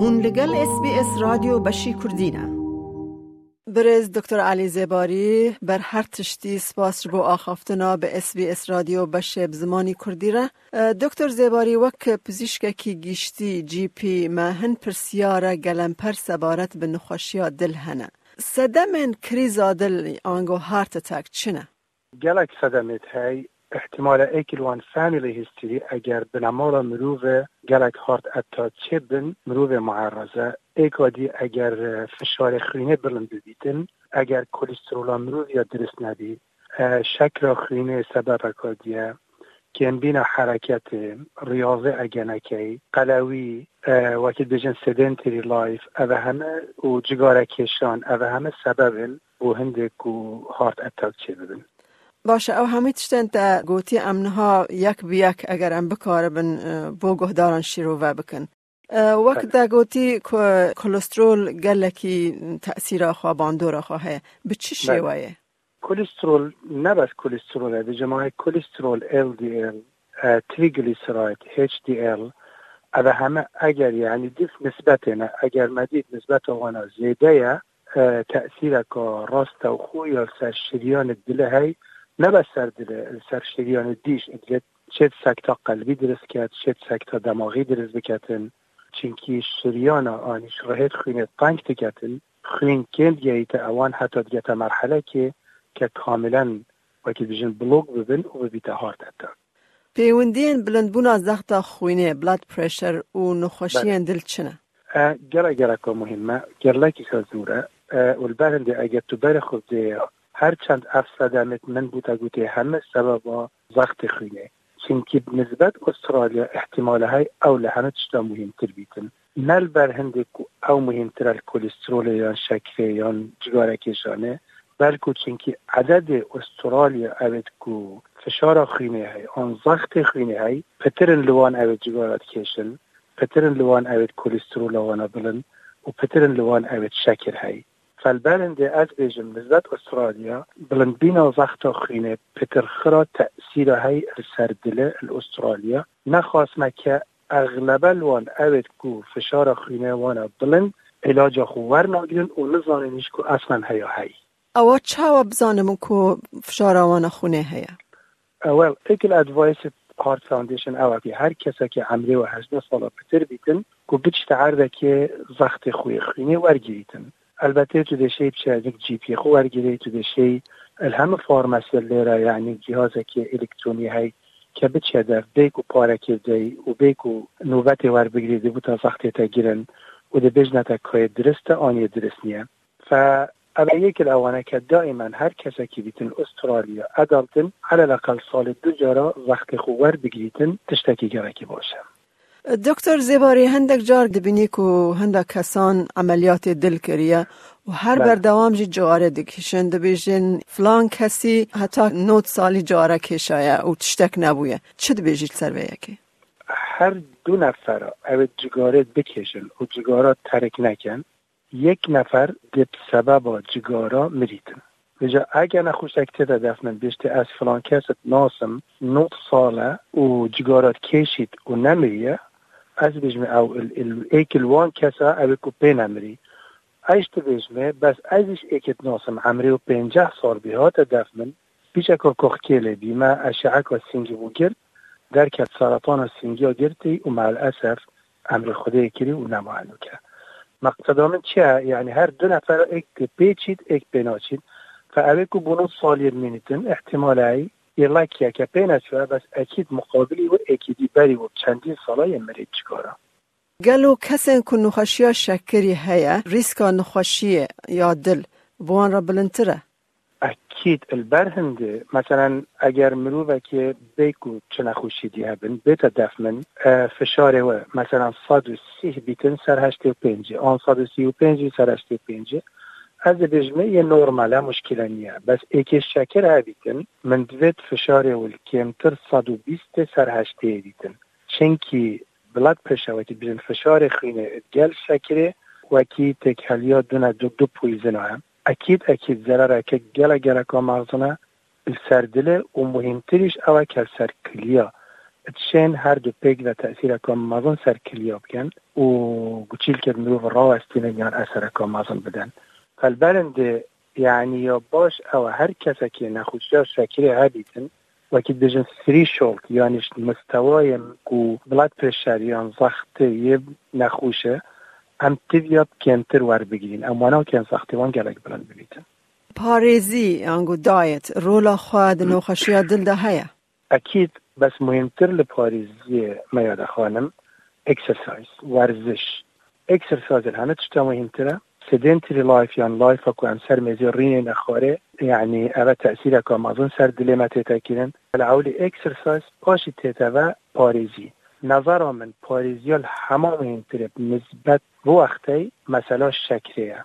هون لگل اس بی اس رادیو بشی کردینه برز دکتر علی زباری بر هر تشتی سپاس بو آخافتنا به اس بی اس رادیو بشه بزمانی کردی را دکتر زباری وک پزیشک کی گیشتی جی پی ما هن پرسیارا گلم پر سبارت به نخوشیا دل هنه. صدمن کریزا دل آنگو هارت اتاک چنه؟ گلک صدمت های احتمال ایکل وان فامیلی هیستری اگر بنمال مروف گلک هارت اتا چه بن؟ مروف معرضه ایکادی اگر فشار خرینه بلند ببیتن اگر کلسترول مروف یا درست نبی شکل خرینه سبب اکادیه. بین حرکت ریاضه اگنکی قلوی وقتی بجن سدنتری لایف. او همه و جگاره کشان او همه سبب بو هندک و هارت اتاک چه ببین باشه او همه تشتن تا گوتی امنها یک بیک اگر ام بکار بن بو گهداران شروع و بکن. وقت دا گوتی کلسترول گلکی تأثیر خواه باندور خواه به چی شیوه؟ کلسترول نه بس کلسترول به جماعه کلسترول LDL تریگلیسراید HDL او همه اگر یعنی دیف نسبت نه اگر مدید نسبت وانا زیده تأثیر که راست و خوی یا سر شریان دل های نه بس سر دل سر شریان دیش ادلت چه سکتا قلبی درست کرد چه سکتا دماغی درست بکتن چونکی شریان آنیش راهت خوینت تنگ تکتن خوین کند یایت اوان حتی دیگه مرحله که که کاملا وکی بجن بلوگ ببن و ببیت هارت اتاک پیوندین بلند بونا زخت خوینه بلاد پرشر و نخوشیان دل چنه؟ گره گره که مهمه. گرلکی که زوره. والبرنده اگر تو بر خود هر چند افسدمت من بوده گوته همه سبب زخت خوینه. چونکی نسبت استرالیا احتمال های همه تشتا مهم تر بیتن. نل بر هنده او مهم تر الکولسترول یا شکر یا جگاره کشانه. بلکه چونکی عدد استرالیا اوید کو فشار خینه های آن زخت خینه های پترن لوان اوید جگارات کشن. پترن لوان اوید کلسترول وانا بلن. و پترن لوان اوید شکر های. فالبرنده از بیجم نزدت استرالیا بلند بینا زخت خینه پتر خرا تأثیر های سردله الاسترالیا. نخواست که اغلبا لوان اوید کو فشار خینه وانا بلند علاج خوور ناگرن و نزانینش کو اصلا هیا هی. او چاوا بزانم کو فشار آوان خونه هیا؟ اول ایکل ادوایس هارت فاوندیشن هر کسی که عمری و 18 سال پتر بیتن کو بچ تعرض که زخت خوی خینه ورگیریتن البته تو دشه بشه جی پی خو ورگیری تو دشه الهم فارماسی لیره یعنی جهاز که الکترونی های که بچه در بیک و پاره کرده و بیک و نوبت ور بگیریده بود تا تا گیرن و ده بجنه که درسته آنی درست نیه. ف اما یک الاوانه که دائما هر کسی که بیتن استرالیا ادالتن على الاقل سال دو جارا وقت خوبر بگیریتن تشتکی گرکی باشه. دکتر زیباری هندک جار دبینی که هندک کسان عملیات دل کریه و هر بر دوام جی جواره دکشن دبیجن. فلان کسی حتی نوت سالی جواره کشایه و تشتک نبویه. چه دبیجی سر یکی؟ هر دو نفر او جگاره بکشن و جگاره ترک نکن. یک نفر دب سبب جگارا مریتن بجا اگر نخوش اکتر دفنن بیشتر از فلان کست ناسم نوت ساله و جگارات کشید و نمریه از بجمه او ایکل وان کسا او کو پی نمری ایشت بجمه بس ازش ایکت ناسم عمری و پینجه سال بیهات دفنن بیچه که کخ کیله بیمه اشعه و سینگی بگیر در که سرطان سینگی ها گرتی و مع الاسف امر خدا کری و نمانو که. مقصد من چیه؟ یعنی هر دو نفر ایک پیچید ایک پیناچید فاویکو بونو سالیر مینیتن احتمال ای یلاکیه که پیناچوه بس اکید مقابلی و اکیدی بری و چندین سالای مرید چکارا گلو کسین که نخوشی شکری هیا ریسکا نخوشی یا دل بوان را بلندتره. اكيد البرهنده. مثلا اگر مروفه که بیکو چه نخوشی دی هبن بیتا دفمن فشار و مثلا 130 بیتن سر 85 آن 135 سر 85 از بجمه یه نورماله مشکل نیه. بس ایک شکر هبیتن من دوید فشار و کمتر 120 سر 80 بیتن. چنکی بلاد وقتی بجن فشار خینه گل شکره وکی تکهلیا دونه دو دو هم اكيد اكيد ضرر که گله گله که مغزونه. سر دل و مهمترش اوه که سر کلیا. تشين هر دو پیگ و تأثیر کام مازن سر کلیا بکن. و گوچیل که مروف را استین یان اثر کام مازن بدن. فالبرند يعني یا باش او هر کسی که نخوشی شکری هبیتن وكي بيجن ثري شولت يعني مستواي و بلاد بريشر يعني ضغط يب نخوشه هم تبيا كنتر ور بگیرین اما کن ساختوان گلک بلند ببیتن پارێزی ئەنگو دایەت ڕۆلا خوا دنۆخەشییا دلدا هەیە ئەکیید بەس مهمتر لە پارێزیە مەیادەخوانم ئەکسەرسایز ورزش. ئەکسەرساز هەنە تشتا مهمترە سدنتري لايف يعني لايف اكو ام سر ميزي رين نخوره يعني اوا تأثير اكو مازون سر دلي ما تتاكيرن العولي اكسرسايز باشي تيتا و پاريزي نظر من پاريزيال همه مهمتره نسبت بو وقتی مثلا شکریه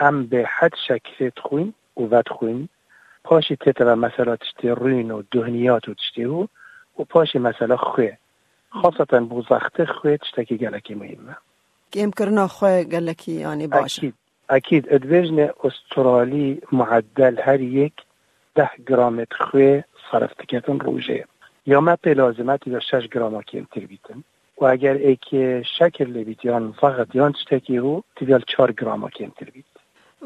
ام به حد شکریه تخوین و ود خوین. پاشی تیتا و مثلا تشتی روین و دهنیات و تشتی و و پاشی مثلا خوی. خاصتا بو زخته خوی تشتکی گلکی مهمه. گیم کرنا خوی گلکی یعنی باشه. اكيد اكيد ادویژن استرالی معدل هر یک ده گرام خوی صرف تکتن روژه. یا ما به لازمت یا شش گرام کمتر بیتن. و اگر ای که شکر لبیت یا فقط یا تشتکی رو تیویال چار گرام کمتر بیت.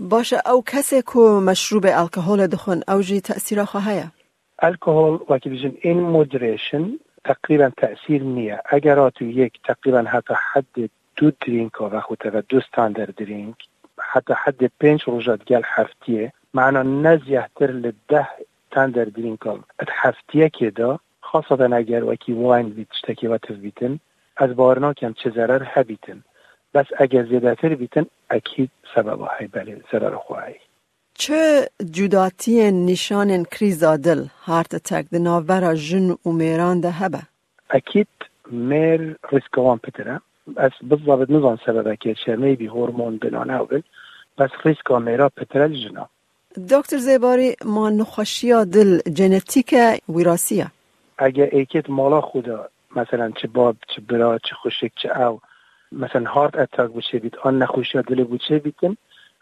باشه او کسی که مشروب الکهول دخون او جی تأثیر خواهیه؟ الکهول وقتی بیشن این مودریشن تقریبا تأثیر نیه. اگر تو یک تقریبا حتی حد دو درینک و خود و دو ستاندر درینک حتی حد پنج روزات گل هفتیه. معنا تاندر درینک ات هفتیه که دا خاصة اگر وکی واین بیت تشتکی و تفبیتن از بارنا کم چه ضرر هبیتن بس اگر زیادتر بیتن اکید سبب های بله ضرر خواهی. چه جداتی نشان کریزا دل هارت تک دناورا جن و میران ده هبه؟ اكيد مير ريسكوان بترا بس بالضبط نظام سبب اكيد شرمي بي هرمون بنان اول بس ريسكو ميرا بترا الجنا دکتر زیباری ما نخوشیا دل جنتیک وراثیه اگه ایکت مالا خدا مثلا چه باب چه برا چه خوشک چه او مثلا هارت اتاک بشه بید آن نخوشیا دل بوچه بیتن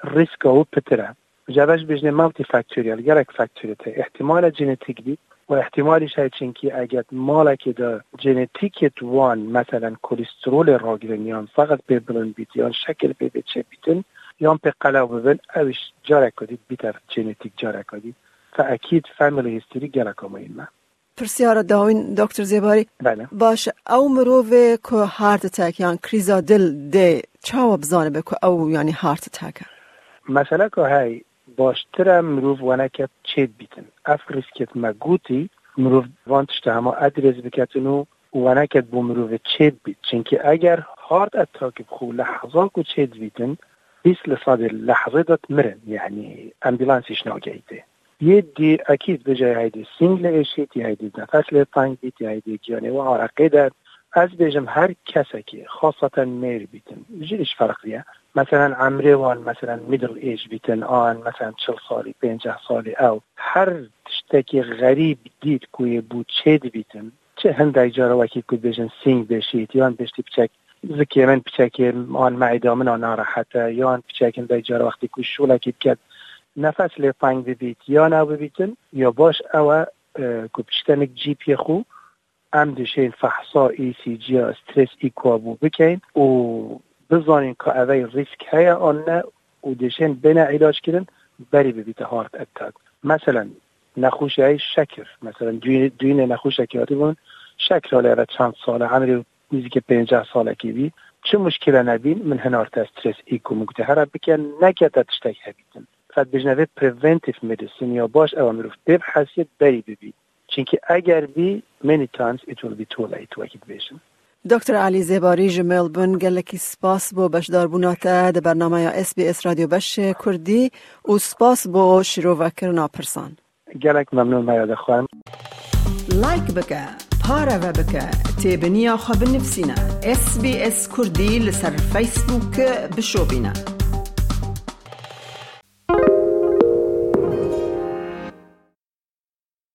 ریسک او پتره جوش بجنه مالتی فاکتوریال گرک فاکتوریته احتمال جنتیک بید و احتمالش هست چنکی اگر مالک دا جنتیکت وان مثلا کلسترول را گرن فقط به بلند بیت یا شکل به بچه بیتن به قلو ببن اوش جاره کدید بیتر جنتیک جاره کدید فاکید فامیلی هیستوری گرک مهمه پرسیار داوین دکتر زیباری. بله. باشه او مروه که هارت تک یعنی کریزا دل ده چاو بزانه به که او یعنی هارت تک مثلا که های باشتر مروف ونکت چید بیتن. اف ریسکت مگوتی مروف وانتشت همه ادرز بکتنو ونکت بو مروف چید بیت. چنکه اگر هارت اتاک بخو لحظا کو چید بیتن بیس لصاد لحظه دات مرن يعني ناگهیده. یه دی اکید به جای هایدی سینگل اشید یا هایدی نفس یا هایدی گیانه و عرقه در از بیجم هر کسی که خاصتا میر بیتن جیش فرقیه مثلا عمره وان مثلا میدل ایج بیتن آن مثلا چل سالی پنجه سالی او هر تشتکی غریب دید کوی بود چید بیتن؟ چه هنده جارا وکی که بیجن سینگ بشید یا بشتی بچک زکی من بچک آن معیده من آن ناراحته یا بچک هنده جارا وقتی که شولکی بکد نفس لی پنگ ببیت یا نو ببیتن یا باش او که پشتنک جی پی خو ام دشین فحصا ای سی جی استرس ای کوابو بکین و بزانین که اوی ریسک هیا آن نه و دشین بنا علاج کردن بری ببیت هارت اتاک. مثلا نخوش های شکر مثلا دوین نخوش شکراتی بون شکر حالا چند ساله عمری میزی که پنجه ساله کی بی چه مشکل نبین من هنارت استرس ای کو مگتهره بکن نکتا تشتک هبیتن. فقط بجنوه preventive medicine یا باش او مروف ببحثید بری ببی چونکه اگر بی many times it will be too late بیشن دکتر علی زیباری جمیل بن گلکی سپاس بو بشدار بوناته ده برنامه یا اس بی اس رادیو بش کردی. و سپاس بو شروع وکرنا پرسان. گلک ممنون ما یاد خواهم لایک بکه خواب نفسینا اس بی اس کردی